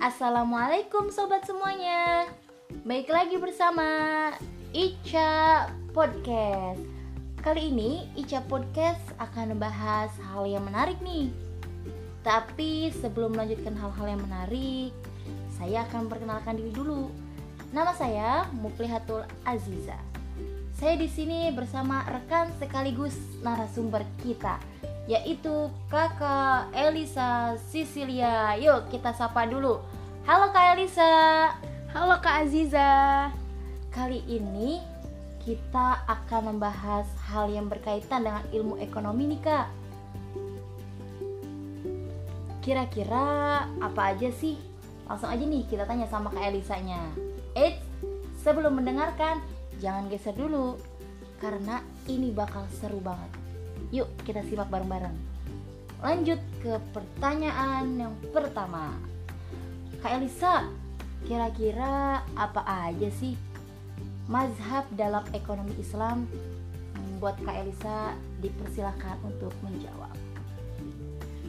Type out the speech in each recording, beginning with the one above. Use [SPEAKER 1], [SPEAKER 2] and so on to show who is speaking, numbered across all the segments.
[SPEAKER 1] Assalamualaikum sobat semuanya. Baik lagi bersama Ica Podcast. Kali ini Ica Podcast akan membahas hal yang menarik nih. Tapi sebelum melanjutkan hal-hal yang menarik Saya akan perkenalkan diri dulu. Nama saya Muflihatul Aziza. Saya di sini bersama rekan sekaligus narasumber kita yaitu kakak Elisa Sisilia. Yuk kita sapa dulu. Halo Kak Elisa.
[SPEAKER 2] Halo Kak Aziza.
[SPEAKER 1] Kali ini kita akan membahas hal yang berkaitan dengan ilmu ekonomi nih Kak. Kira-kira apa aja sih? Langsung aja nih kita tanya sama Kak Elisanya. Eits, sebelum mendengarkan jangan geser dulu karena ini bakal seru banget. Yuk kita simak bareng-bareng. Lanjut ke pertanyaan yang pertama. Kak Elisa, kira-kira apa aja sih mazhab dalam ekonomi Islam? Buat Kak Elisa dipersilahkan untuk menjawab.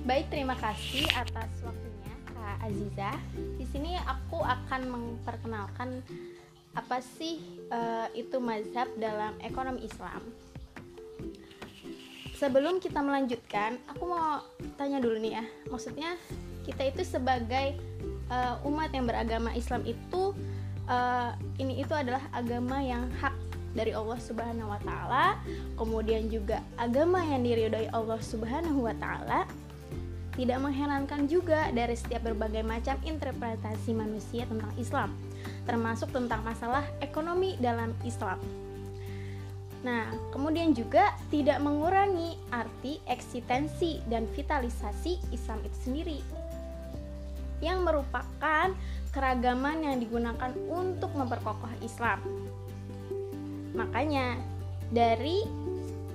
[SPEAKER 2] Baik, terima kasih atas waktunya Kak Aziza. Di sini aku akan memperkenalkan apa sih uh, itu mazhab dalam ekonomi Islam? Sebelum kita melanjutkan, aku mau tanya dulu nih ya. Maksudnya kita itu sebagai uh, umat yang beragama Islam itu uh, ini itu adalah agama yang hak dari Allah Subhanahu wa taala, kemudian juga agama yang diridhoi Allah Subhanahu wa taala. Tidak mengherankan juga dari setiap berbagai macam interpretasi manusia tentang Islam termasuk tentang masalah ekonomi dalam Islam. Nah, kemudian juga tidak mengurangi arti eksistensi dan vitalisasi Islam itu sendiri yang merupakan keragaman yang digunakan untuk memperkokoh Islam. Makanya, dari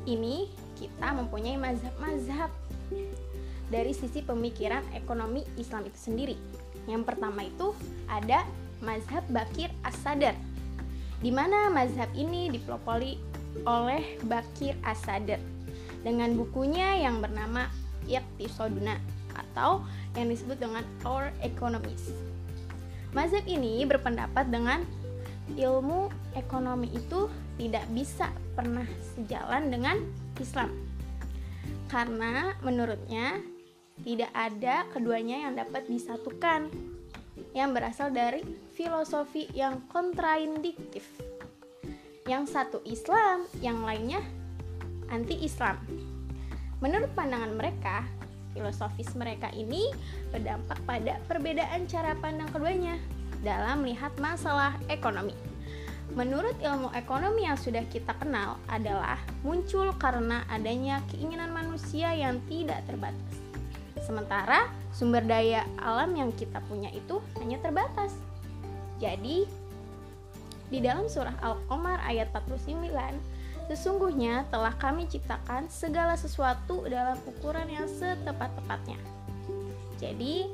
[SPEAKER 2] ini kita mempunyai mazhab-mazhab dari sisi pemikiran ekonomi Islam itu sendiri. Yang pertama itu ada mazhab Bakir As-Sadar di mana mazhab ini dipelopori oleh Bakir As-Sadar dengan bukunya yang bernama Iqtisaduna atau yang disebut dengan Our Economist. Mazhab ini berpendapat dengan ilmu ekonomi itu tidak bisa pernah sejalan dengan Islam. Karena menurutnya tidak ada keduanya yang dapat disatukan yang berasal dari filosofi yang kontraindiktif. Yang satu Islam, yang lainnya anti-Islam. Menurut pandangan mereka, filosofis mereka ini berdampak pada perbedaan cara pandang keduanya dalam melihat masalah ekonomi. Menurut ilmu ekonomi yang sudah kita kenal adalah muncul karena adanya keinginan manusia yang tidak terbatas. Sementara sumber daya alam yang kita punya itu hanya terbatas. Jadi, di dalam surah Al-Qamar ayat 49, sesungguhnya telah kami ciptakan segala sesuatu dalam ukuran yang setepat-tepatnya. Jadi,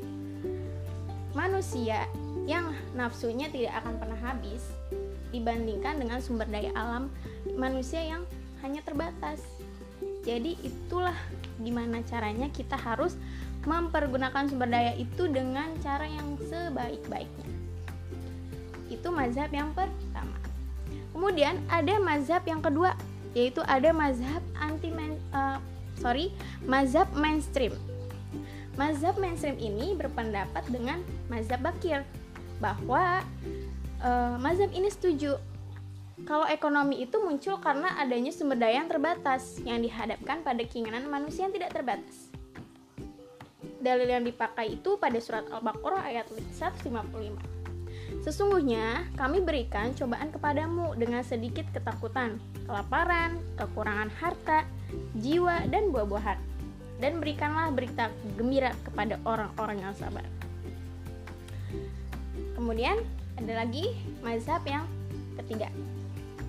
[SPEAKER 2] manusia yang nafsunya tidak akan pernah habis dibandingkan dengan sumber daya alam manusia yang hanya terbatas. Jadi itulah gimana caranya kita harus mempergunakan sumber daya itu dengan cara yang sebaik-baiknya. Itu mazhab yang pertama. Kemudian ada mazhab yang kedua, yaitu ada mazhab anti main, uh, sorry, mazhab mainstream. Mazhab mainstream ini berpendapat dengan mazhab bakir bahwa uh, mazhab ini setuju kalau ekonomi itu muncul karena adanya sumber daya yang terbatas yang dihadapkan pada keinginan manusia yang tidak terbatas dalil yang dipakai itu pada surat Al-Baqarah ayat 155. Sesungguhnya kami berikan cobaan kepadamu dengan sedikit ketakutan, kelaparan, kekurangan harta, jiwa, dan buah-buahan. Dan berikanlah berita gembira kepada orang-orang yang sabar. Kemudian ada lagi mazhab yang ketiga,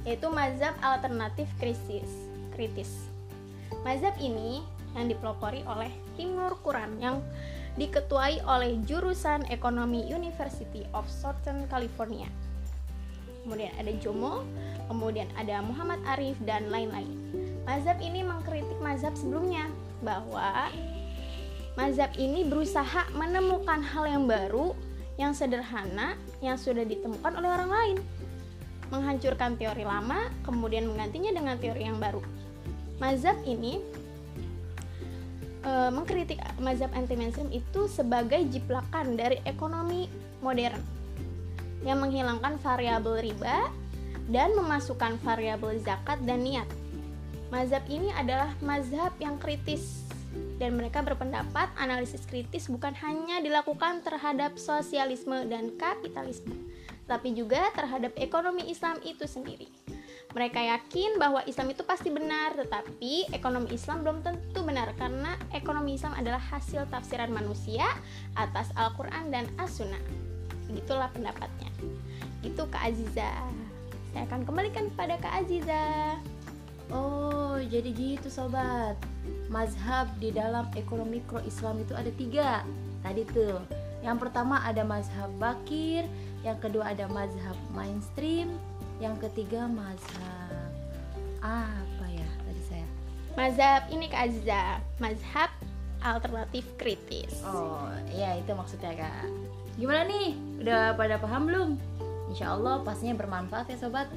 [SPEAKER 2] yaitu mazhab alternatif krisis. kritis. Mazhab ini yang dipelopori oleh tim Nur Quran yang diketuai oleh jurusan Ekonomi University of Southern California. Kemudian ada Jomo, kemudian ada Muhammad Arif dan lain-lain. Mazhab ini mengkritik mazhab sebelumnya bahwa mazhab ini berusaha menemukan hal yang baru yang sederhana yang sudah ditemukan oleh orang lain. Menghancurkan teori lama, kemudian menggantinya dengan teori yang baru. Mazhab ini e, mengkritik mazhab anti mainstream itu sebagai jiplakan dari ekonomi modern yang menghilangkan variabel riba dan memasukkan variabel zakat dan niat. Mazhab ini adalah mazhab yang kritis dan mereka berpendapat analisis kritis bukan hanya dilakukan terhadap sosialisme dan kapitalisme, tapi juga terhadap ekonomi Islam itu sendiri. Mereka yakin bahwa Islam itu pasti benar, tetapi ekonomi Islam belum tentu benar karena ekonomi Islam adalah hasil tafsiran manusia atas Al-Quran dan As-Sunnah. Begitulah pendapatnya. Itu Kak Aziza. Saya akan kembalikan kepada Kak Aziza.
[SPEAKER 1] Oh, jadi gitu sobat. Mazhab di dalam ekonomi mikro Islam itu ada tiga. Tadi tuh, yang pertama ada mazhab bakir, yang kedua ada mazhab mainstream, yang ketiga mazhab apa ya tadi saya?
[SPEAKER 2] Mazhab ini Kak Aziza, mazhab alternatif kritis.
[SPEAKER 1] Oh, iya itu maksudnya Kak. Gimana nih? Udah pada paham belum? Insya Allah pastinya bermanfaat ya sobat.